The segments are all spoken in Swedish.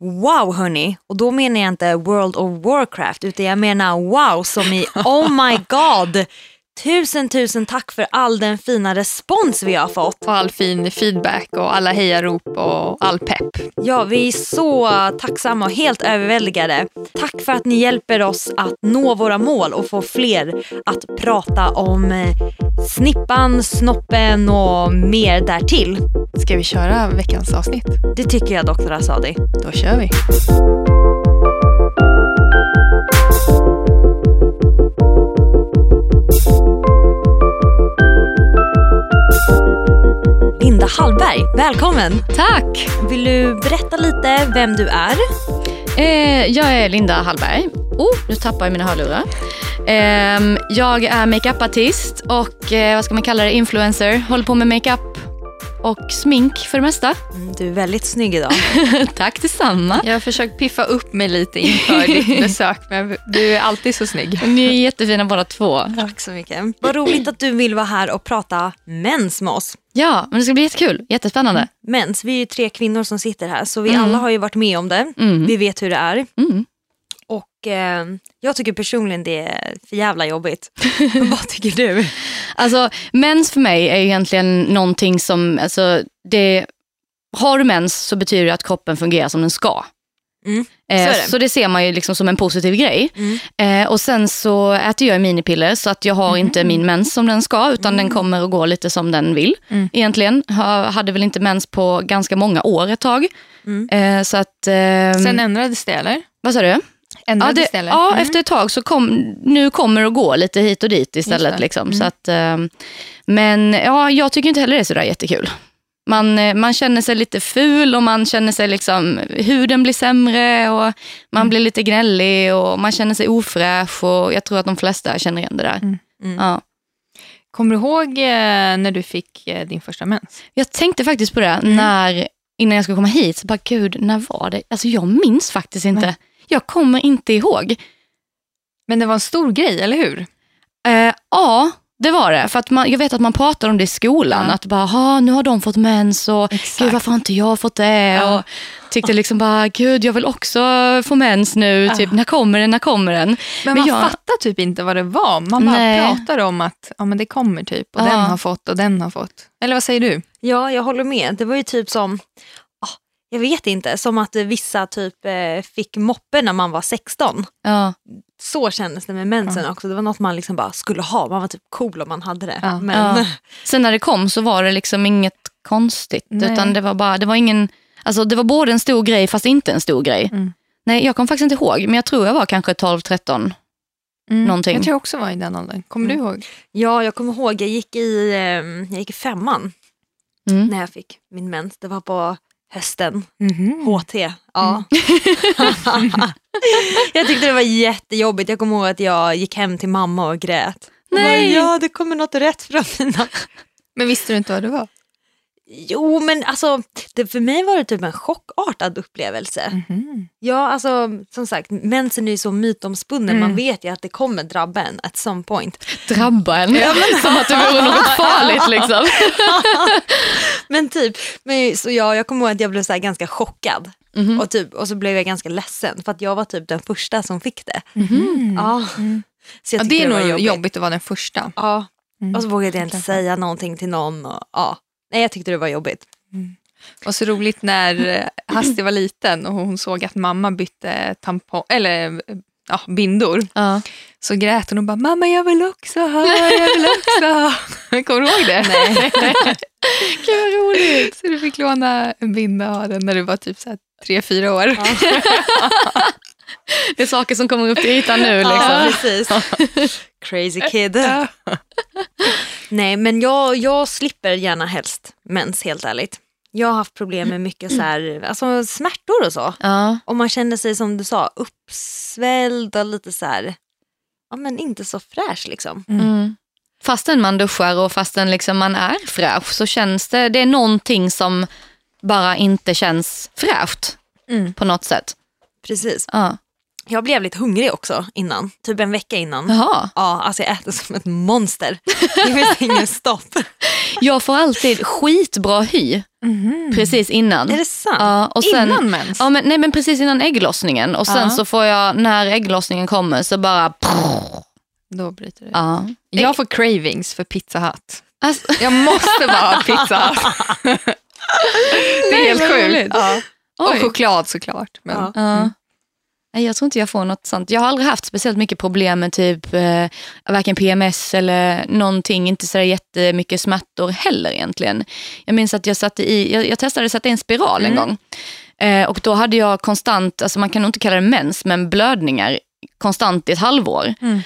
wow hörni. Och då menar jag inte World of Warcraft utan jag menar wow som i oh my god. Tusen tusen tack för all den fina respons vi har fått. Och all fin feedback och alla hejarop och all pepp. Ja, vi är så tacksamma och helt överväldigade. Tack för att ni hjälper oss att nå våra mål och få fler att prata om eh, snippan, snoppen och mer därtill. Ska vi köra veckans avsnitt? Det tycker jag Dr. Asadi. Då kör vi. Linda Hallberg, välkommen! Tack! Vill du berätta lite vem du är? Eh, jag är Linda Hallberg. Oh, nu tappar jag mina hörlurar. Eh, jag är makeupartist och eh, vad ska man kalla det, influencer. Håller på med makeup och smink för det mesta. Mm, Du är väldigt snygg idag. Tack detsamma. Jag har försökt piffa upp mig lite inför ditt besök, men du är alltid så snygg. Ni är jättefina båda två. Tack så mycket. Vad roligt att du vill vara här och prata mens med oss. Ja, men det ska bli jättekul. Jättespännande. Mens, vi är ju tre kvinnor som sitter här så vi Mm. alla har ju varit med om det. Mm. Vi vet hur det är. Mm. Och eh, jag tycker personligen det är för jävla jobbigt. Vad tycker du? Alltså, mens för mig är egentligen någonting som, alltså, det, har du mens så betyder det att kroppen fungerar som den ska. Mm, Eh, så är så, det. det. ser man ju liksom som en positiv grej. Mm. Eh, och sen så äter jag minipiller så att jag har inte min mens som den ska utan den kommer att gå lite som den vill. Mm. Egentligen. Jag hade väl inte mens på ganska många år ett tag. Mm. Eh, så att, ehm, Sen ändrades det, eller? vad sa du? Ja, det, eller? ja Mm. efter ett tag så kom, nu kommer det att gå lite hit och dit istället. Liksom. Mm. Så att, ehm, men ja, jag tycker inte heller det är sådär jättekul. Man, eh, man känner sig lite ful och man känner sig liksom, huden blir sämre och man Mm. blir lite gnällig och man känner sig ofräsch och jag tror att de flesta känner igen det där. Mm. Mm. Ja. Kommer du ihåg eh, när du fick eh, din första mens? Jag tänkte faktiskt på det Mm. när, innan jag skulle komma hit. Så bara, gud, när var det? Alltså jag minns faktiskt inte. Nej. Jag kommer inte ihåg. Men det var en stor grej, eller hur? Eh, ja, det var det. För att man, jag vet att man pratar om det i skolan. Ja. Att bara, "Ha, nu har de fått mens och Exakt. gud varför har inte jag fått det? Ja. Och tyckte liksom bara, gud jag vill också få mens nu. Ja. Typ, när kommer den? När kommer den? Men, Men man jag- fattar typ inte vad det var. Man bara Nej. pratar om att ja, men det kommer typ och Ja. den har fått och den har fått. Eller vad säger du? Ja, jag håller med. Det var ju typ som, jag vet inte, som att vissa typ eh, fick moppe när man var 16. Ja. Så kändes det med mensen också. Det var något man liksom bara skulle ha. Man var typ cool om man hade det. Ja. Men, Ja. Sen när det kom så var det liksom inget konstigt. Nej. Utan det var bara, det var ingen, alltså det var både en stor grej fast inte en stor grej. Mm. Nej, jag kommer faktiskt inte ihåg, men jag tror jag var kanske 12-13. Någonting. Jag tror jag också var i den åldern. Kommer du ihåg? ja, jag kommer ihåg, jag gick i, eh, jag gick i femman Mm. när jag fick min mens. Det var på hösten. Mhm. HT. Ja. jag tyckte det var jättejobbigt. Jag kommer ihåg att jag gick hem till mamma och grät. Nej. Bara, ja, det kommer något rätt från mina... Men visste du inte vad det var? Jo, men alltså, det, för mig var det typ en chockartad upplevelse. Mhm. Ja, alltså som sagt, mensen är ju så mytomspunnen. Mm. Man vet ju att det kommer drabba en at some point. Drabba en, som att det vore något farligt liksom. Men typ, men, så ja, jag kommer ihåg att jag blev så ganska chockad. Mhm. Och, typ, och så blev jag ganska ledsen för att jag var typ den första som fick det. Mhm. Ja. Mm. Så jag Ja, det är nog jobbigt. jobbigt. att vara den första. Ja, Mm. och så vågade jag inte säga någonting till någon. Och, ja. Nej, jag tyckte det var jobbigt. Och så roligt när eh, Hasti var liten och hon såg att mamma bytte tampong, eller ja, bindor. Ja. Så grät hon och bara, mamma jag vill också ha, jag vill också ha. Kommer du ihåg det? Nej. Gud vad roligt. Så du fick låna en binda och ha den när du var typ så här tre, fyra år. Det är saker som kommer upp till ytan nu. Ja, Liksom. precis. Crazy kid. Nej, men jag, jag slipper gärna helst mens, helt ärligt. Jag har haft problem med mycket så här, alltså smärtor och så. Ja. Och man känner sig som du sa uppsvälld och lite så här, ja men inte så fräsch liksom. Mm. Fastän man duschar och fastän liksom man är fräsch så känns det, det är någonting som bara inte känns fräscht Mm. på något sätt. Precis. Ja. Jag blev lite hungrig också innan, typ en vecka innan. Jaha. Ja, alltså jag äter som ett monster. Det finns ingen stopp. Jag får alltid skitbra hy precis innan. Är det sant? Ja, och sen, Innan mens? Ja, men, nej, men precis innan ägglossningen. Och sen Ja. så får jag, när ägglossningen kommer så bara... Då bryter det. Ja. Jag får cravings för Pizza Hut. Alltså, Jag måste bara ha Pizza Hut. Det är helt vad sjukt. Ja. Och choklad såklart. Men, Ja. Ja. Nej, jag tror inte jag får något sånt. Jag har aldrig haft speciellt mycket problem med typ eh, varken PMS eller någonting. Inte så jättemycket smärtor heller egentligen. Jag minns att jag, satte i, jag, jag testade att sätta i en spiral en gång. Eh, och då hade jag konstant, alltså man kan nog inte kalla det mens, men blödningar konstant i ett halvår. Mm.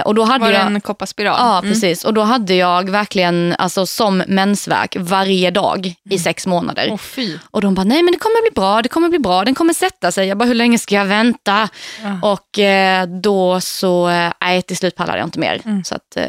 Eh, och då hade Var det jag, en kopparspiral? Ja, Mm. precis. Och då hade jag verkligen alltså, som mensvärk varje dag i sex månader. Fy. Och de bara, nej men det kommer bli bra, det kommer bli bra, den kommer sätta sig. Jag bara, hur länge ska jag vänta? Ja. Och eh, då så, eh, nej till slut pallade jag inte mer. Mm. Så att, eh,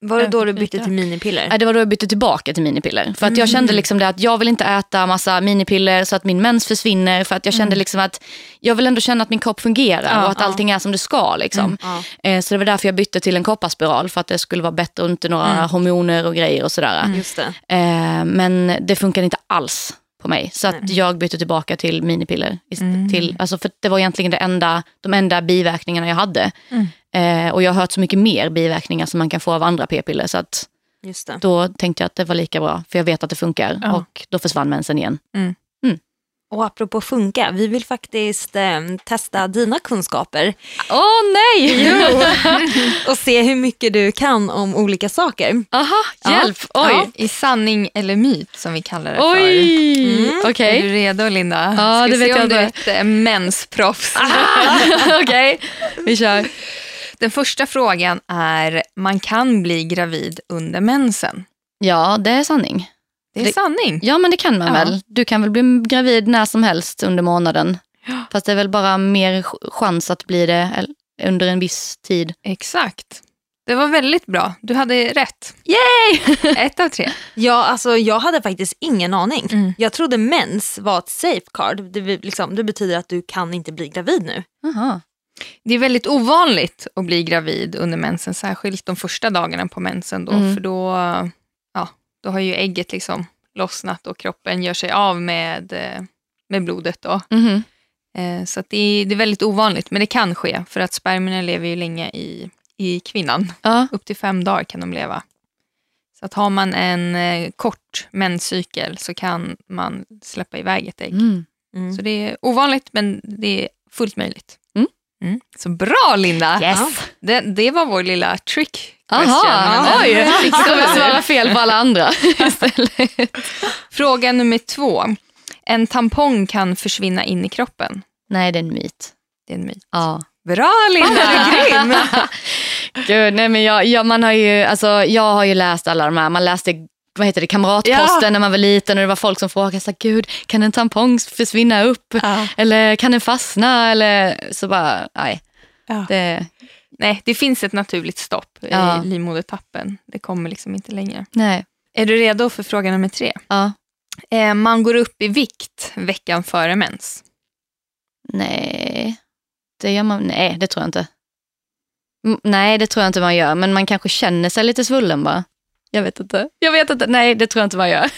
Var det då du bytte till minipiller? nej, det var då jag bytte tillbaka till minipiller. För att jag kände liksom det att jag vill inte äta massa minipiller så att min mens försvinner. För att jag kände liksom att jag vill ändå känna att min kropp fungerar Ja, och att ja. allting är som det ska. Liksom. Ja. Eh, så det var därför jag bytte till en kopparspiral. För att det skulle vara bättre och inte några hormoner och grejer och sådär. Just det. Eh, men det funkade inte alls på mig. Så att Nej. jag bytte tillbaka till minipiller. Mm. Till, alltså för det var egentligen det enda, de enda biverkningarna jag hade. Mm. Eh, och jag har hört så mycket mer biverkningar som man kan få av andra p-piller. Så att Just det. då tänkte jag att det var lika bra. För jag vet att det funkar. Ja. Och då försvann mensen igen. Och apropå funka, vi vill faktiskt eh, testa dina kunskaper Åh nej! och se hur mycket du kan om olika saker. Aha, Ja. hjälp! Oj! Ja, I sanning eller myt som vi kallar det för. Oj! Mm. Okej. Är du redo Linda? Ja, Ska det se vet jag om du är inte. ett eh, mensproffs. Okej, vi kör. Den första frågan är, man kan bli gravid under mensen. Ja, det är sanning. Det är Det- sanning. Ja, men det kan man Ja. väl. Du kan väl bli gravid när som helst under månaden. Ja. Fast det är väl bara mer ch- chans att bli det under en viss tid. Exakt. Det var väldigt bra. Du hade rätt. Yay! Ett av tre. Ja, alltså, jag hade faktiskt ingen aning. Mm. Jag trodde mens var ett safeguard. Det, liksom, det betyder att du kan inte bli gravid nu. Aha. Det är väldigt ovanligt att bli gravid under mensen, särskilt de första dagarna på mensen. Då, Mm. För då, ja, då har ju ägget liksom lossnat och kroppen gör sig av med, eh, med blodet. Då. Eh, Så att det, är, det är väldigt ovanligt, men det kan ske för att spermierna lever ju länge i, i kvinnan. Ja. Upp till fem dagar kan de leva. Så att har man en eh, kort menscykel så kan man släppa iväg ett ägg. Mm. Mm. Så det är ovanligt, men det är fullt möjligt. Mm. Så bra Linda! Yes. Det, det var vår lilla trick Aha, oj. Svara fel på alla andra istället. Fråga nummer två. En tampong kan försvinna in i kroppen. Nej, det är en myt. Det är en myt. Ja. Bra Linda, du är grym! Gud, nej, men jag, jag, man har ju, alltså, jag har ju läst alla de här. Man läste vad heter det, Kamratposten Ja. när man var liten och det var folk som frågade så Gud, kan en tampong försvinna upp? Ja. Eller kan den fastna? Eller så bara, nej. Ja. Det, Nej, det finns ett naturligt stopp Ja. i livmodertappen. Det kommer liksom inte längre. nej. Är du redo för fråga nummer tre? Ja. Eh, man går upp i vikt veckan före mens. Nej, det gör man, nej det tror jag inte. Mm, Nej, det tror jag inte man gör, men man kanske känner sig lite svullen bara. Jag vet inte. Jag vet inte, nej det tror jag inte man gör.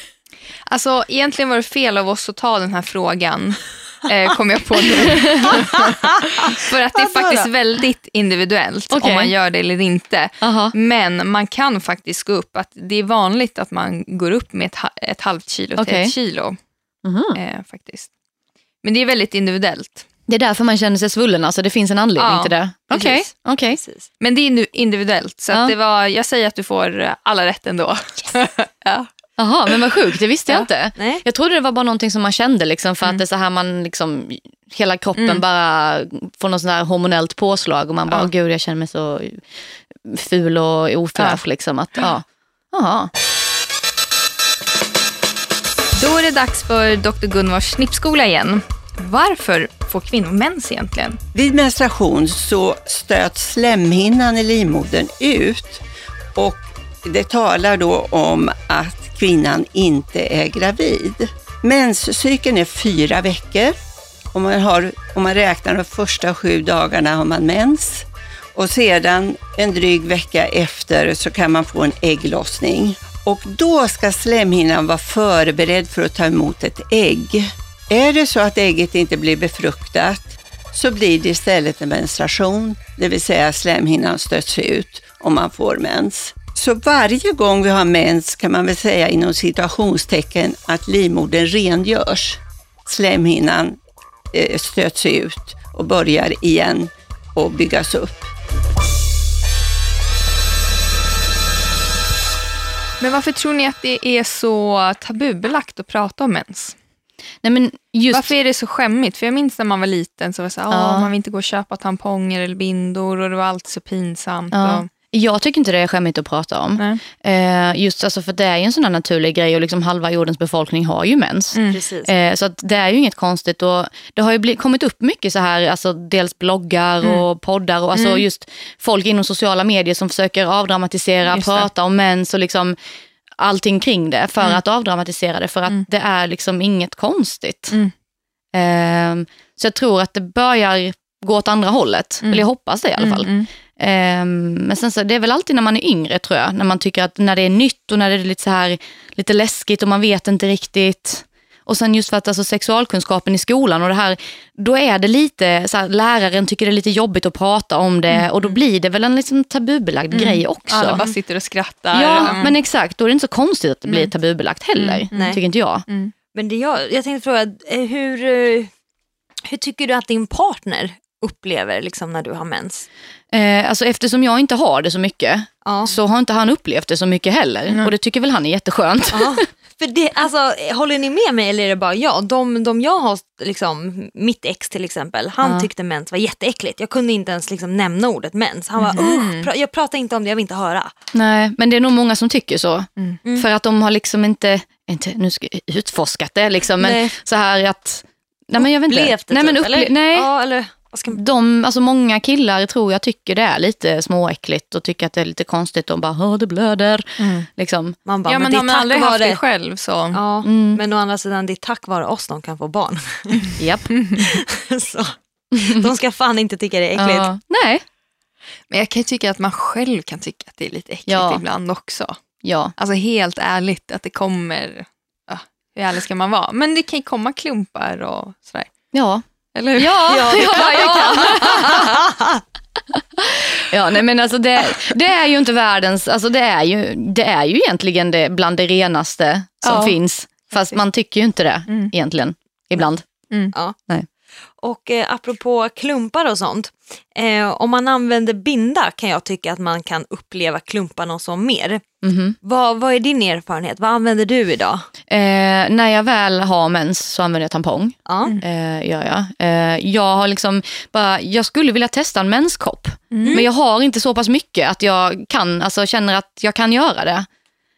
Alltså, egentligen var det fel av oss att ta den här frågan, eh, kom jag på nu. För att det är faktiskt väldigt individuellt Okej. om man gör det eller inte. Aha. Men man kan faktiskt gå upp, att det är vanligt att man går upp med ett, ett halvt kilo till Okej. ett kilo. Mhm. Eh, faktiskt. Men det är väldigt individuellt. Det är därför man känner sig svullen, alltså det finns en anledning Ja, till det. Okej, okej. Precis. Men det är nu individuellt, så Ja. det var, jag säger att du får eh, alla rätt ändå. ja. Jaha, men vad sjukt, det visste jag Ja. inte. Nej. Jag trodde det var bara någonting som man kände, liksom, för att det är så här man liksom, hela kroppen Mm. bara får något hormonellt påslag och man bara, Ja. gud jag känner mig så ful och ofräsch. Liksom, att, ja. Jaha. Då är det dags för Dr. Gunvars snippskola igen. Varför får kvinnor mens egentligen? Vid menstruation så stöts slemhinnan i livmodern ut och det talar då om att kvinnan inte är gravid. Menscykeln är fyra veckor. Om man, har, om man räknar de första sju dagarna har man mens och sedan en dryg vecka efter så kan man få en ägglossning. Och då ska slemhinnan vara förberedd för att ta emot ett ägg. Är det så att ägget inte blir befruktat så blir det istället en menstruation, det vill säga slemhinnan stöts ut om man får mens. Så varje gång vi har mens kan man väl säga inom situationstecken att livmodern rengörs. Slemhinnan eh, stöts ut och börjar igen och byggas upp. Men varför tror ni att det är så tabubelagt att prata om mens? Nej, men just, Varför är det så skämmigt? För jag minns när man var liten så var det så här, Ja. "Åh, man vill inte gå och köpa tamponger eller bindor och det var alltid så pinsamt. ja, Och, jag tycker inte det är skämmigt att prata om. Eh, just alltså, för det är ju en sån här naturlig grej och liksom halva jordens befolkning har ju mens. Mm. Eh, så att det är ju inget konstigt. Och det har ju bli, kommit upp mycket så här, alltså dels bloggar Mm. och poddar och alltså just folk inom sociala medier som försöker avdramatisera, Just det. prata om mens och liksom allting kring det för Mm. att avdramatisera det. För att det är liksom inget konstigt. Mm. Eh, så jag tror att det börjar gå åt andra hållet. Eller jag hoppas det i alla fall. Mm, Ehm, men sen så, det är väl alltid när man är yngre tror jag, när man tycker att när det är nytt och när det är lite så här lite läskigt och man vet inte riktigt. Och sen just för att alltså, sexualkunskapen i skolan och det här, då är det lite, så här, läraren tycker det är lite jobbigt att prata om det och då blir det väl en liksom tabubelagd grej också. Alla bara sitter och skrattar. Ja, Mm. men exakt. Då är det inte så konstigt att det blir tabubelagt heller, Nej. tycker inte jag. Men det jag, jag tänkte fråga, eh, hur, eh, hur tycker du att din partner upplever liksom, när du har mens? Eh, alltså, eftersom jag inte har det så mycket Ja. så har inte han upplevt det så mycket heller. Och det tycker väl han är jätteskönt. Ja. För det, alltså, håller ni med mig eller är det bara jag? De, de jag har, liksom, mitt ex till exempel, han Ja. tyckte mens var jätteäckligt. Jag kunde inte ens liksom, nämna ordet mens. Han var "Usch, pra, jag pratar inte om det, jag vill inte höra. Nej, men det är nog många som tycker så. Mm. För att de har liksom inte, inte nu ska utforskat det, liksom, men Nej. så här att... Nej, men jag vet inte. Upplevt det nej, men typ, upple- eller? nej. Ja, eller man... De, alltså många killar tror jag tycker det är lite småäckligt och tycker att det är lite konstigt och bara "Åh, det blöder. Liksom. Man bara, ja, men det har är man tack aldrig haft vare... det själv så... Ja, Mm. men å andra sidan, det är tack vare oss de kan få barn. Japp. Så, de ska fan inte tycka det är äckligt. Ja. Nej. Men jag kan ju tycka att man själv kan tycka att det är lite äckligt Ja. ibland också. Ja. Alltså helt ärligt att det kommer... Ja, hur ärlig ska man vara? Men det kan ju komma klumpar och sådär. Ja. Eller hur? Ja, Ja, det är klart det kan. Ja, nej, men alltså det, det är ju inte världens, alltså det är ju, det är ju egentligen det bland det renaste som Ja. finns. Fast man tycker ju inte det Mm. egentligen, ibland. Ja. Nej. Och eh, apropå klumpar och sånt, eh, om man använder binda kan jag tycka att man kan uppleva klumparna och så mer. Mhm. Vad, vad är din erfarenhet? Vad använder du idag? Eh, när jag väl har mens så använder jag tampong. Ja. Eh, gör jag. Eh, jag har liksom bara, jag skulle vilja testa en menskopp. Men jag har inte så pass mycket att jag kan, alltså känner att jag kan göra det.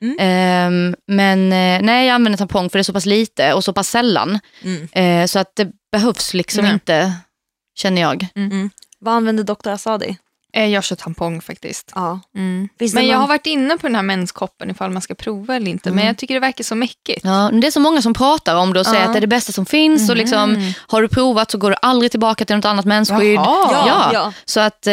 Eh, men eh, nej, jag använder tampong för det är så pass lite och så pass sällan. Mm. Eh, så att det behövs liksom Nej. inte, känner jag. Vad använder Dr. Asadi? Eh, Jag kör tampong faktiskt. Ja. Mm. Men jag någon- har varit inne på den här menskoppen ifall man ska prova eller inte. Men jag tycker det verkar så mäckigt. Ja, det är så många som pratar om det och säger Ja. att det är det bästa som finns. Och liksom, har du provat så går du aldrig tillbaka till något annat mensskydd. Ja, Ja. Så att, eh,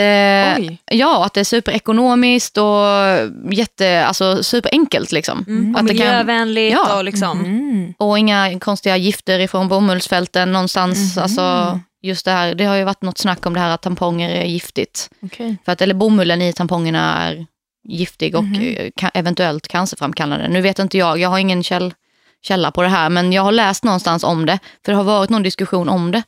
ja, att det är superekonomiskt och jätte, alltså superenkelt. Liksom. Mm. Att det kan, miljövänligt Ja. och liksom. Mm. och inga konstiga gifter ifrån bomullsfälten någonstans. Alltså, just det, här, det har ju varit något snack om det här att tamponger är giftigt. Okej. För att, eller bomullen i tampongerna är giftig och eh, ka- eventuellt cancerframkallande. Nu vet inte jag, jag har ingen käll, källa på det här, men jag har läst någonstans om det. För det har varit någon diskussion om det.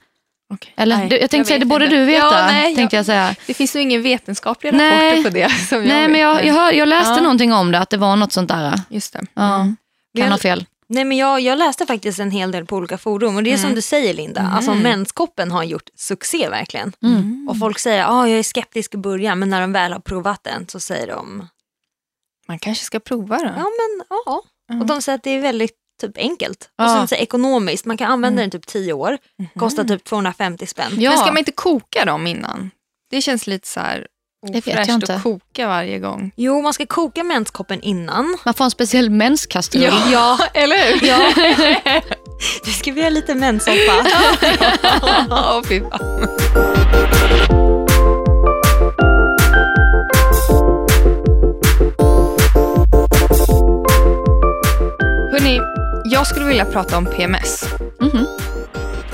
Okej. Eller? Nej, du, jag tänkte jag säga, det borde inte. du veta. Ja, nej, tänkte jag- jag säga. Det finns nog ingen vetenskapliga Nej. rapporter på det. Som Nej, jag men jag, jag, hör, jag läste Ja. någonting om det, att det var något sånt där. Just det. Ja, Mm. kan Jag- ha fel. Nej, men jag, jag läste faktiskt en hel del på olika forum och det är som du säger Linda, alltså menskoppen har gjort succé verkligen. Och folk säger att ah, jag är skeptisk i början men när de väl har provat den så säger de Man kanske ska prova då. ja men ja. Mm. Och de säger att det är väldigt typ enkelt. Ja. Och sen så ekonomiskt, man kan använda den typ 10 år, kostar typ 250 spänn. Ja. Men ska man inte koka dem innan? Det känns lite så här vet jag inte. att koka varje gång. Jo, man ska koka menskoppen innan. Man får en speciell menskastrull. Ja, eller hur? ja. Nu ska vi göra lite menssoppa. Åh, fy fan. vilja prata om PMS. Mhm.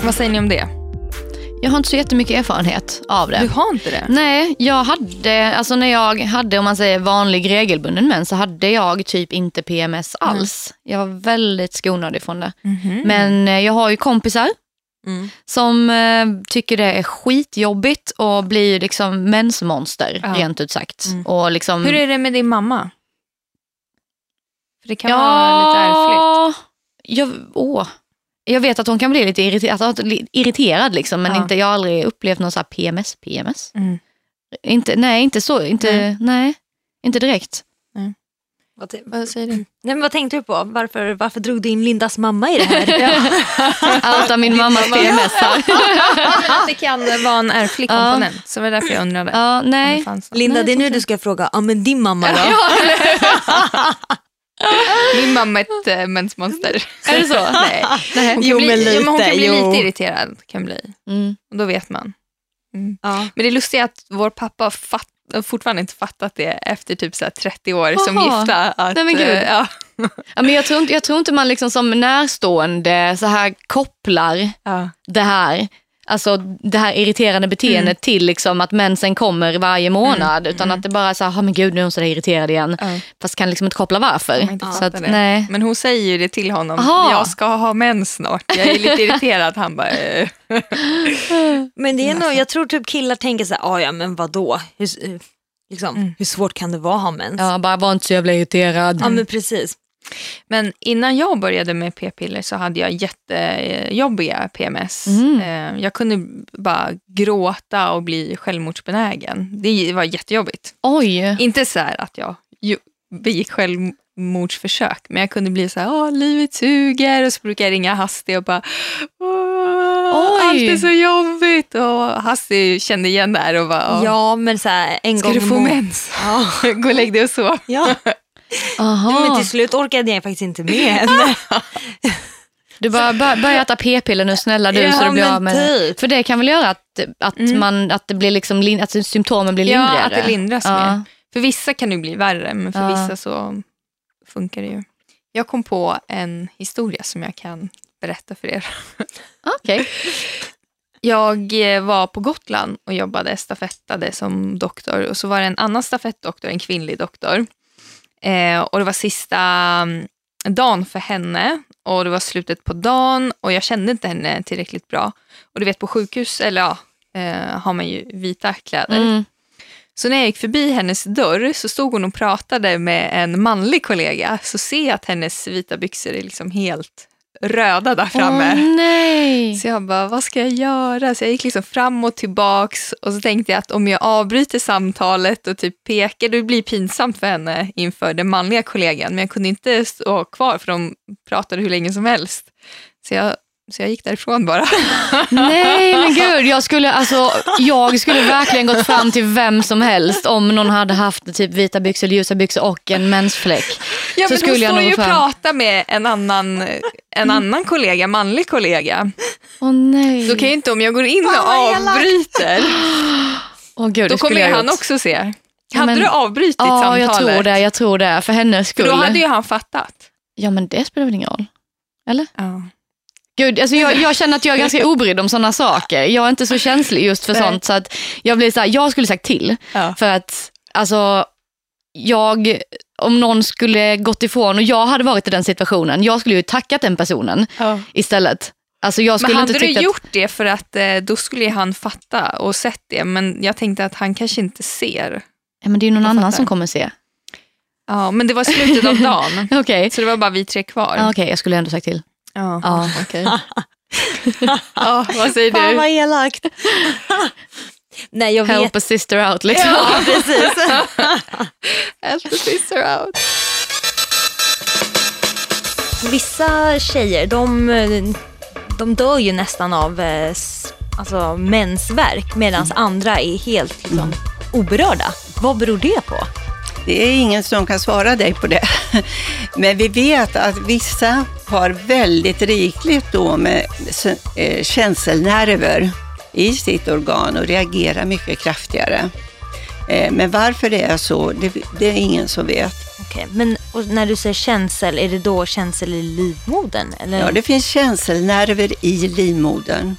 Vad säger ni om det? Jag har inte så jättemycket erfarenhet av det. Du har inte det? Nej, jag hade, alltså när jag hade om man säger vanlig regelbunden mens så hade jag typ inte PMS alls. Jag var väldigt skonad ifrån det. Mhm. Men eh, jag har ju kompisar Mm. som eh, tycker det är skitjobbigt och blir liksom mensmonster Ja. rent ut sagt. Mm. Och liksom, Hur är det med din mamma? För det kan vara lite ärftligt. Jag, åh. Jag vet att hon kan bli lite irriterad, irriterad liksom, men Ja. inte, jag har aldrig upplevt någon så här PMS. PMS. Mm. Inte, nej, inte så. Inte, Nej. nej. inte direkt. Vad, säger du? nej, men vad tänkte du på? Varför, varför drog du in Lindas mamma i det här? Outa min mammas PMS det kan vara en ärftlig Ja. komponent. Så det var därför jag undrade. Ja, det nej. något. Linda, Nej, det är nu du ska fråga, ja men din mamma då? Min mamma är ett äh, mensmonster. Är det så? Nej. Nej. Hon kan Jo, bli, men jo, men hon kan lite, bli jo. lite irriterad. Kan bli. Mm. Och då vet man. Ja. Men det lustiga är att vår pappa har fatt, fortfarande inte fattat det efter typ så här 30 år som Jaha. gifta. Att, Nej, men gud. eh, ja, Ja, men jag, tror inte, jag tror inte man liksom som närstående så här kopplar ja. det här Alltså det här irriterande beteendet till liksom att mensen kommer varje månad. Utan att det bara är så här, "Ah, men gud nu är hon så där irriterad igen. Ja. Fast kan liksom inte koppla varför. Inte så att, nej. Men hon säger ju det till honom. Aha. Jag ska ha mens snart. Jag är lite irriterad. Han bara, eh. Men det är nog, jag tror typ killar tänker så här, "Ah, ja men vadå? Hur, eh, liksom, Mm. hur svårt kan det vara att ha mens? Ja, bara var inte så jävla irriterad. Ja men precis. Men innan jag började med p-piller så hade jag jättejobbiga PMS. Mm. Eh, Jag kunde bara gråta och bli självmordsbenägen. Det var jättejobbigt. Oj. Inte så att jag begick självmordsförsök, men jag kunde bli så här, Åh, livet suger och så brukar jag ringa Hasti och bara, Oj. allt är så jobbigt. Och Hasti kände igen det här och bara, "Ja, men så här, en ska gång du få mens? Ja. Gå och lägg dig och sov. ja. Aha. Men till slut orkade jag faktiskt inte med henne. Du bara, bör, börja äta p-piller nu snälla du Ja, så du blir av med det. typ. För det kan väl göra att, att, Mm. man, att, det blir liksom, att symptomen blir Ja, lindrigare. att det lindras Ja. mer. För vissa kan det bli värre, men för Ja. vissa så funkar det ju. Jag kom på en historia som jag kan berätta för er. Okej. Jag eh, var på Gotland och jobbade stafettade som doktor och så var det en annan stafettdoktor, en kvinnlig doktor. Eh, och det var sista mm, dagen för henne och det var slutet på dagen och jag kände inte henne tillräckligt bra. Och du vet på sjukhus, eller ja, eh, har man ju vita kläder. Mm. Så när jag gick förbi hennes dörr så stod hon och pratade med en manlig kollega. Så ser jag att hennes vita byxor är liksom helt röda där framme. Åh nej. Så jag bara, vad ska jag göra? Så jag gick liksom fram och tillbaks och så tänkte jag att om jag avbryter samtalet och typ pekar, det blir pinsamt för henne inför den manliga kollegan. Men jag kunde inte stå kvar för de pratade hur länge som helst. Så jag, så jag gick därifrån bara. Nej men gud, jag skulle, alltså, jag skulle verkligen gått fram till vem som helst om någon hade haft typ vita byxor, ljusa byxor och en mensfläck. Ja, Så men skulle hon jag står nog ju och fram. pratar med en annan, en annan kollega, manlig kollega. Åh nej. Då kan ju inte, om jag går in och avbryter, Åh, gud, då kommer jag han gjort. också se. Ja, Hade men- du avbrutit Ja, samtalet? jag tror det. Jag tror det. För hennes För skull. då hade ju han fattat. Ja men det spelar väl ingen roll. Ja. Gud, alltså jag, jag känner att jag är ganska obrydd om sådana saker. Jag är inte så känslig just för Nej. sånt. Så att jag blir så här, jag skulle sagt till. Ja. För att alltså, jag, om någon skulle gått ifrån och jag hade varit i den situationen, jag skulle ju tackat den personen istället. Alltså jag skulle Men hade inte du tyckt att, gjort det för att eh, då skulle han fatta och sett det. Men jag tänkte att han kanske inte ser. ja, men det är ju någon annan fattar. som kommer se. Ja, men det var slutet av dagen. Okej, Så det var bara vi tre kvar. ja, okej, jag skulle ändå sagt till. Ja, Ja. okej. ja, vad säger Fan du? vad elakt. Nej jag vet. Help a sister out liksom. Ja precis. Help the sister out. Vissa tjejer de, de dör ju nästan av eh, alltså, mensvärk medan andra är helt liksom, oberörda. Vad beror det på? Det är ingen som kan svara dig på det. Men vi vet att vissa har väldigt rikligt då med eh, känselnerver i sitt organ och reagerar mycket kraftigare. Eh, Men varför det är så, det, det är ingen som vet. Okej, men Och när du säger känsel, är det då känsel i livmodern? Eller? Ja, det finns känselnerver i livmodern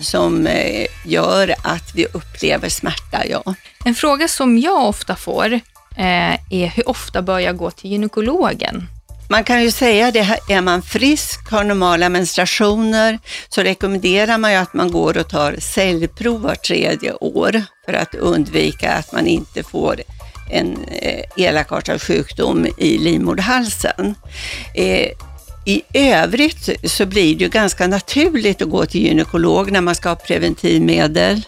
som eh, gör att vi upplever smärta. Ja. En fråga som jag ofta får Eh, är hur ofta bör jag gå till gynekologen? Man kan ju säga det, här, är man frisk, har normala menstruationer, så rekommenderar man ju att man går och tar cellprov var tredje år för att undvika att man inte får en eh, elakartad sjukdom i livmoderhalsen. Eh, I övrigt så blir det ju ganska naturligt att gå till gynekolog när man ska ha preventivmedel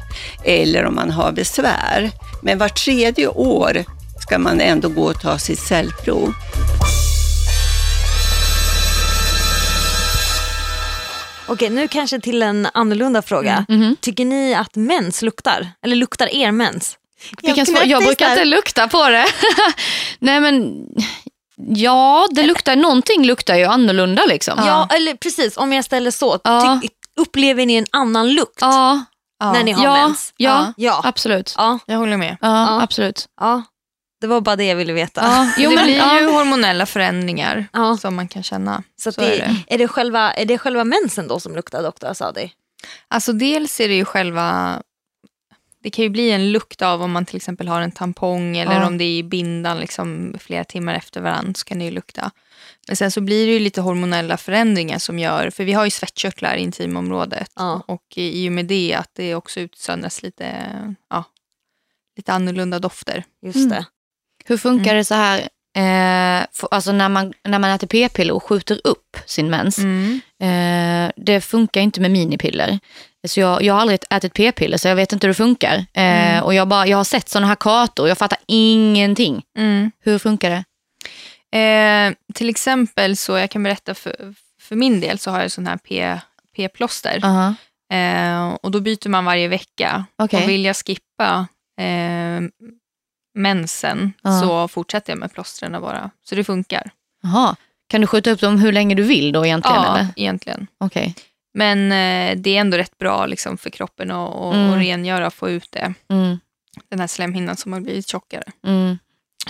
eller om man har besvär. Men var tredje år ska man ändå gå och ta sitt cellprov. Okej, nu kanske till en annorlunda fråga. Mhm. Tycker ni att mens luktar? Eller luktar er mens? Vilken svår, jag brukar inte lukta på det. Nej men, ja det luktar, någonting luktar ju annorlunda liksom. Ja, eller precis. Om jag ställer så. Ja. Ty- upplever ni en annan lukt ja, när ni har ja, mens? ja, Ja. absolut. Ja, Jag håller med. Ja, Ja. absolut. ja. Det var bara det jag ville veta. Ja, jo, det men, blir ja. ju hormonella förändringar Ja. som man kan känna. Så, att Så det, är det. är, det själva, är det själva mensen då som luktar doktor Asadi? Alltså dels är det ju själva... Det kan ju bli en lukt av om man till exempel har en tampong eller Ja. om det är i bindan liksom flera timmar efter varandra så kan det ju lukta. Men sen så blir det ju lite hormonella förändringar som gör, för vi har ju svettkörtlar i intimområdet Ja. och i och med det att det också utsöndras lite, ja, lite annorlunda dofter. Just Mm. Hur funkar det så här, eh, för, alltså när man, när man äter p-piller och skjuter upp sin mens. Eh, det funkar inte med minipiller. Så jag, jag har aldrig ätit p-piller så jag vet inte hur det funkar. Eh, och jag, bara, jag har sett sådana här kartor jag fattar ingenting. Mm. Hur funkar det? Eh, till exempel så, jag kan berätta för, för min del så har jag sån här P, p-plåster. Aha. Eh, och då byter man varje vecka. Okej. Och vill jag skippa eh, mensen Ja. så fortsätter jag med plåstren bara. Så det funkar. Jaha. Kan du skjuta upp dem hur länge du vill då egentligen? ja, Eller? egentligen. Okej. Men eh, det är ändå rätt bra liksom, för kroppen att och, Mm. och rengöra och få ut det. Mm. Den här slemhinnan som har blivit tjockare. Mm.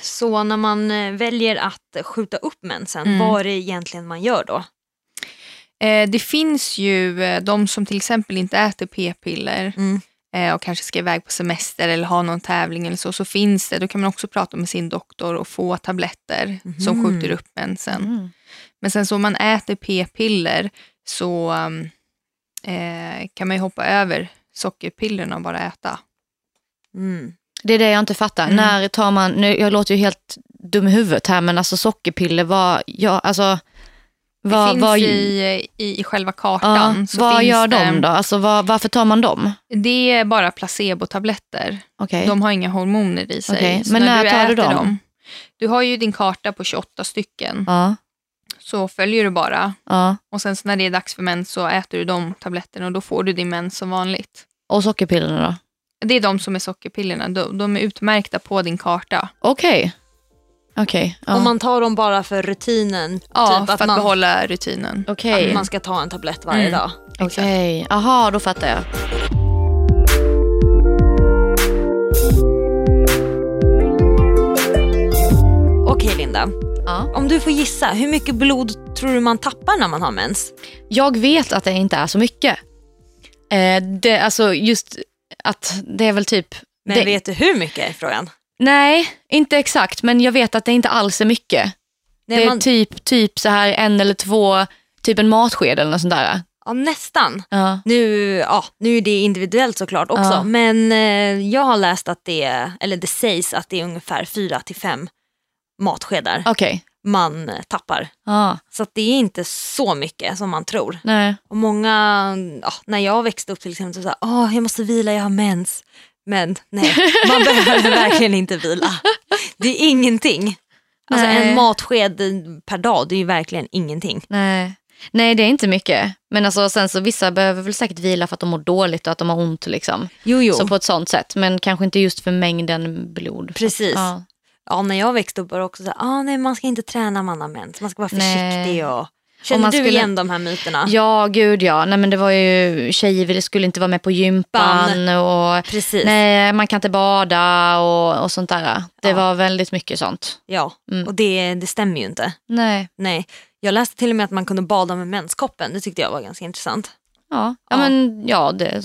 Så när man eh, väljer att skjuta upp mensen, Mm. vad är det egentligen man gör då? Eh, det finns ju eh, de som till exempel inte äter p-piller Mm. Eh, och kanske ska iväg på semester eller ha någon tävling eller så, så finns det, då kan man också prata med sin doktor och få tabletter som Mhm. skjuter upp mensen. Mm. Men sen så om man äter p-piller så um, eh, kan man ju hoppa över sockerpillerna och bara äta. Mm. Det är det jag inte fattar. Mm. När tar man, nu, jag låter ju helt dum i huvudet här men alltså sockerpiller, vad, ja, alltså, Det vad, finns vad, i, i, själva ja, kartan. så vad gör det, de då? Alltså, vad, varför tar man dem? Det är bara placebotabletter. Okej. De har inga hormoner i sig. Så men när tar du äter dem? Du har ju din karta på 28 stycken. Ja, Så följer du bara. ja. Och sen när det är dags för mens så äter du de tabletterna och då får du din mens som vanligt. Och sockerpillerna då? Det är de som är sockerpillerna. De, de är utmärkta på din karta. Okej. Okej. ja. Och man tar dem bara för rutinen, Ja, typ för att man, behålla rutinen. Okej. att man ska ta en tablett varje Mm. dag. Okej. Aha, då fattar jag. Okej Linda, Ja. om du får gissa, hur mycket blod tror du man tappar när man har mens? Jag vet att det inte är så mycket. Eh, det, alltså just att det är väl typ... Men det, vet du hur mycket är frågan? Nej, inte exakt, men jag vet att det inte alls är mycket. Nej, det är man, typ, typ så här en eller två, typ en matsked eller något sånt där. ja, nästan. Ja. Nu, ja, nu är det individuellt såklart också, Ja. men eh, jag har läst att det, eller det sägs att det är ungefär fyra till fem matskedar Okej. man eh, tappar. Ja, Så det är inte så mycket som man tror. nej. Och många, när jag växte upp till exempel, så sa åh jag måste vila, jag har mens. Men nej, man behöver verkligen inte vila. Det är ingenting. Alltså Nej. en matsked per dag, det är ju verkligen ingenting. Nej. Nej, det är inte mycket. Men alltså, sen så vissa behöver väl säkert vila för att de mår dåligt och att de har ont. Liksom. Jo, jo. Så på ett sånt sätt. Men kanske inte just för mängden blod. Precis. Ja. Ja, när jag växte upp var det också så här, ah, nej man ska inte träna man har mens, man ska vara Nej. försiktig och Känner du skulle- igen de här myterna? Ja, gud ja. Nej, men det var ju tjejer skulle inte vara med på gympan och Precis. nej, man kan inte bada och, och sånt där. Det Ja. var väldigt mycket sånt. Ja, Mm. och det, det stämmer ju inte. Nej. Nej. Jag läste till och med att man kunde bada med menskoppen. Det tyckte jag var ganska intressant. Ja, ja. Ja. men ja, det,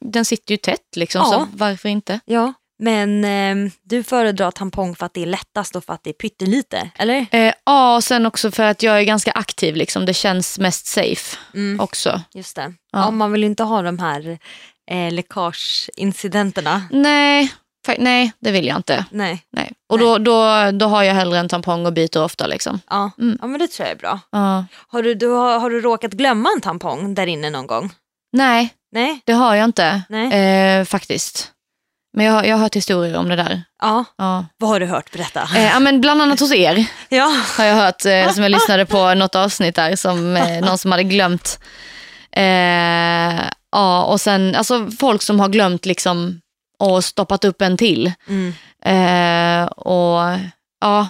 den sitter ju tätt liksom, Ja. så varför inte? Ja. Men ehm, du föredrar tampong för att det är lättast och för att det är pyttelite, eller? Eh, ja, och sen också för att jag är ganska aktiv, liksom. det känns mest safe Mm. också. Just det. Ja. Ja. man vill ju inte ha de här eh, läckageincidenterna. Nej, nej, det vill jag inte. Nej. Nej. Och Då, då, då har jag hellre en tampong och byter ofta. Liksom. Ja. Mm. ja, men det tror jag är bra. Ja. Har du, du, har, har du råkat glömma en tampong där inne någon gång? Nej, Nej? det har jag inte Nej. eh, faktiskt. Men jag, har- jag har hört historier om det där. Ja. Ja. Vad har du hört? Berätta. Eh, ja, men bland annat hos er Ja. har jag hört, eh, som jag lyssnade på något avsnitt där, som eh, någon som hade glömt. Eh, ja, och sen alltså folk som har glömt liksom och stoppat upp en till. Mm. Eh, och ja,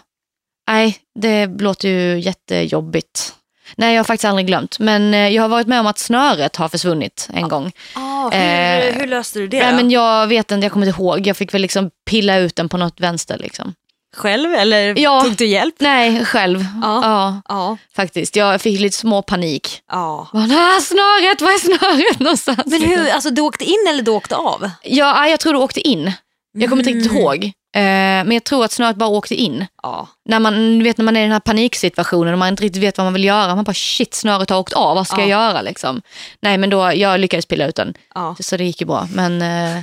nej, det låter ju jättejobbigt. Nej, jag har faktiskt aldrig glömt. Men eh, jag har varit med om att snöret har försvunnit en gång. Ah, hur, Eh, hur löste du det Nej, då? men jag vet inte, jag kommer inte ihåg. Jag fick väl liksom pilla ut den på något vänster. Liksom. Själv eller Ja. tog du hjälp? Nej, själv. Ja. Ja. Ja. faktiskt. Jag fick lite små panik. ja. Bara, "Ah, snöret, var är snöret någonstans? Men hur, alltså du åkte in eller du åkte av? Ja, jag tror du åkte in. Jag kommer inte riktigt Mm. ihåg. Eh, men jag tror att snöret bara åkte in. Ja. När man, vet, när man är i den här paniksituationen och man inte riktigt vet vad man vill göra. Man bara shit, snöret har åkt av, vad ska Ja. jag göra? Liksom? Nej, men då, jag lyckades pilla ut den. Ja. Så det gick ju bra. Men eh,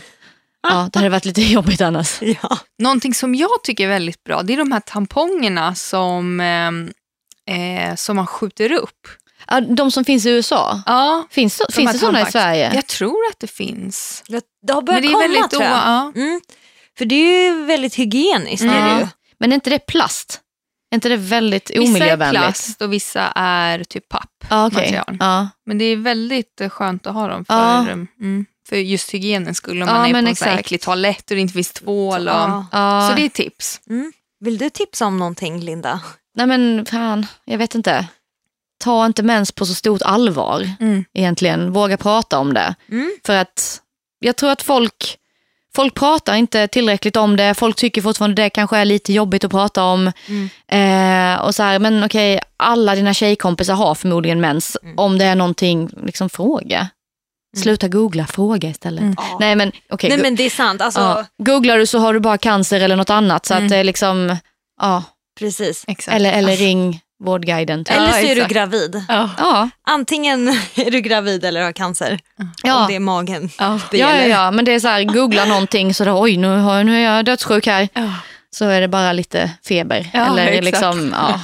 ja, det hade varit lite jobbigt annars. ja. Någonting som jag tycker är väldigt bra, det är de här tampongerna som, eh, eh, som man skjuter upp. Ja, de som finns i USA, Ja, finns, de finns här det sådana i. Sverige? Jag tror att det finns. Det- Det har börjat Men det är komma väldigt tror jag. ja. Mm. För det är ju väldigt hygieniskt. Mm. Är det ju. Men är inte det plast? Är inte det väldigt Vissa är omiljövänligt? plast och vissa är typ papp. Ja, okej. material. Ja. Men det är väldigt eh, skönt att ha dem för, Ja. mm, för just hygienens skull. Om Ja, man är på en äcklig toalett och det inte finns tvål. Och. Ja. Så det är tips. Mm. Vill du tipsa om någonting Linda? Nej men fan, jag vet inte. Ta inte mens på så stort allvar Mm. egentligen. Våga prata om det. Mm. För att jag tror att folk, folk pratar inte tillräckligt om det. Folk tycker fortfarande det kanske är lite jobbigt att prata om. Mm. Eh, och så här, men okej, alla dina tjejkompisar har förmodligen mens. Mm. Om det är någonting, liksom fråga. Sluta googla, fråga istället. Mm. Ja. Nej men okej, Nej men det är sant. Alltså, ja. googlar du så har du bara cancer eller något annat. Så Mm. att det är liksom, ja. Precis. Exakt. Eller, eller ring Vårdguiden. Eller så är du gravid. Ja. Antingen är du gravid eller har cancer. ja. Om det är magen. Ja. det ja, ja, ja, men det är så här, googla någonting så då, oj nu, har, nu är jag dödssjuk här. Så är det bara lite feber eller exakt. liksom ja,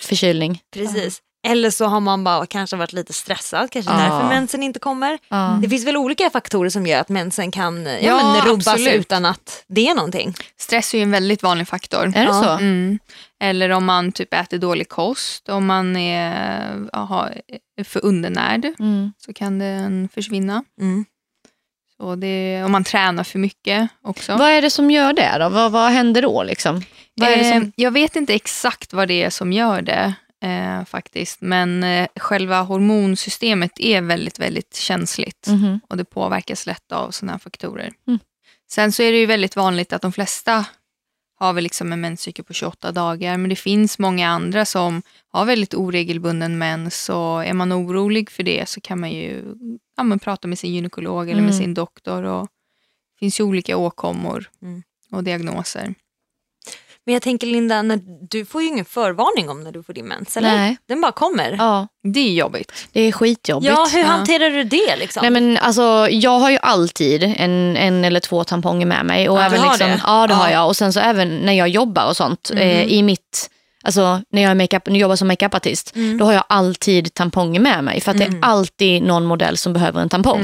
förkylning. Precis. Eller så har man bara kanske varit lite stressad, kanske Ja. därför mensen inte kommer. Ja. Det finns väl olika faktorer som gör att mensen kan ja, Ja, men rubbas absolut. utan att det är någonting. Stress är ju en väldigt vanlig faktor. Är det så? Mm. Eller om man typ äter dålig kost, om man är, aha, är för undernärd Mm. så kan den försvinna. Mm. Så det, om man tränar för mycket också. Vad är det som gör det då? Vad, vad händer då? Liksom? Vad är det Eh, som... Jag vet inte exakt vad det är som gör det eh, faktiskt. Men eh, själva hormonsystemet är väldigt, väldigt känsligt. Mhm. Och det påverkas lätt av sådana här faktorer. Mm. Sen så är det ju väldigt vanligt att de flesta har väl liksom en menscykel på 28 dagar. Men det finns många andra som har väldigt oregelbunden mens. Så är man orolig för det så kan man ju ja, men prata med sin gynekolog eller med Mm. sin doktor. Och det finns ju olika åkommor Mm. och diagnoser. Men jag tänker Linda, när, du får ju ingen förvarning om när du får din mens, eller? Nej. Den bara kommer. Ja, det är jobbigt. Det är skitjobbigt. Ja, hur Ja. hanterar du det liksom? Nej, men alltså, jag har ju alltid en, en eller två tamponger med mig. Och Ja, även du har liksom, det? Ja, det har Ja. jag. Och sen så även när jag jobbar och sånt Mhm. eh, i mitt Alltså när jag, är makeup, när jag jobbar som makeupartist, Mm. då har jag alltid tamponger med mig. För att det är alltid någon modell som behöver en tampong.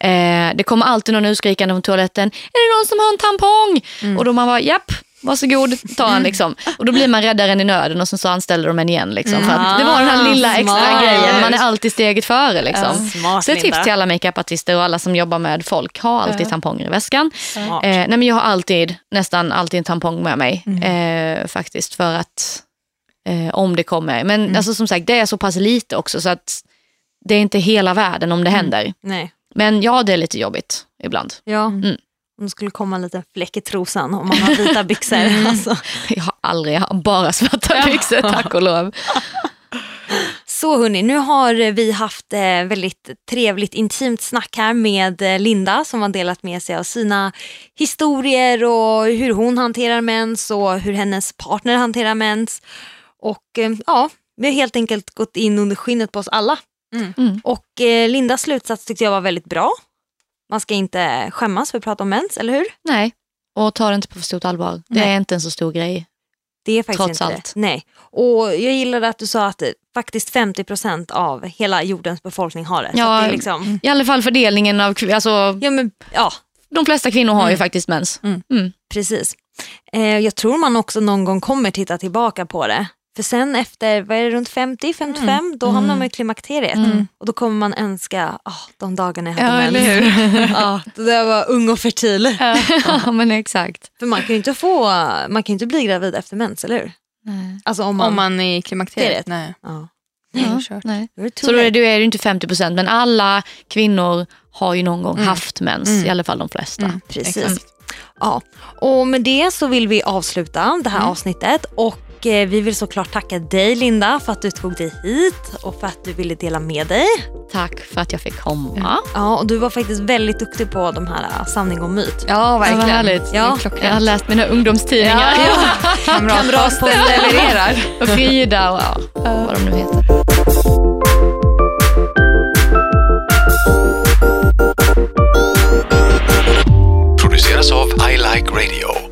Mm. Eh, det kommer alltid någon utskrikande från toaletten. Är det någon som har en tampong? Mm. Och då man bara, japp, varsågod, ta en liksom. Och då blir man räddaren i nöden och sen så anställer de en igen. Liksom, för att det var den här lilla extra Smart. grejen, man är alltid steget före. Liksom. Smart Så ett tips till alla makeupartister och alla som jobbar med folk, ha alltid tamponger i väskan. Eh, nej men jag har alltid, nästan alltid en tampong med mig. Mm. Eh, faktiskt för att Eh, om det kommer. Men Mm. alltså, som sagt, det är så pass lite också så att det är inte hela världen om det Mm. händer. Nej. Men ja, det är lite jobbigt ibland. Ja. Mm. Om det skulle komma en liten fläck i trosan om man har vita byxor. Mm. Alltså. Jag har aldrig, jag har bara svarta byxor tack och lov. Så hörni, nu har vi haft eh, väldigt trevligt intimt snack här med eh, Linda som har delat med sig av sina historier och hur hon hanterar mens och hur hennes partner hanterar mens. Och eh, ja, vi har helt enkelt gått in under skinnet på oss alla. Mm. Och eh, Lindas slutsats tyckte jag var väldigt bra. Man ska inte skämmas för att prata om mens, eller hur? Nej, och ta det inte på för stort allvar. Det Nej. är inte en så stor grej. Det är faktiskt Trots inte allt. det. Nej. Och jag gillade att du sa att faktiskt 50% av hela jordens befolkning har det. Ja, det liksom, I alla fall fördelningen av, alltså, ja, men, ja, de flesta kvinnor har ju Mm. faktiskt mens. Mm. Mm. precis. Eh, jag tror man också någon gång kommer titta tillbaka på det. För sen efter, vad är det, runt 50, 55, då hamnar man i klimakteriet. Mm. Och då kommer man önska ah, de dagarna jag hade Ja, mens. ja, då jag var ung och fertil. ja, men exakt. För man kan ju inte, få, man kan ju inte bli gravid efter mens, eller hur? Alltså om man... Om man är i klimakteriet? Nej. ja. Är Ja, nej. Så då är du är inte 50 procent, men alla kvinnor har ju någon gång Mm. haft mens, Mm. i alla fall de flesta. Mm. Precis. Exakt. Ja. Och med det så vill vi avsluta det här Mm. avsnittet och och eh, vi vill såklart tacka dig Linda för att du tog dig hit och för att du ville dela med dig. Tack för att jag fick komma. Ja, och du var faktiskt väldigt duktig på de här eh, sanning och myt. Ja, verkligen. Ja, härligt. Ja. Jag har läst mina ungdomstidningar. Ja. ja. Kamratposten levererar. och Frida och ja, vad de nu heter. Produceras av I Like Radio.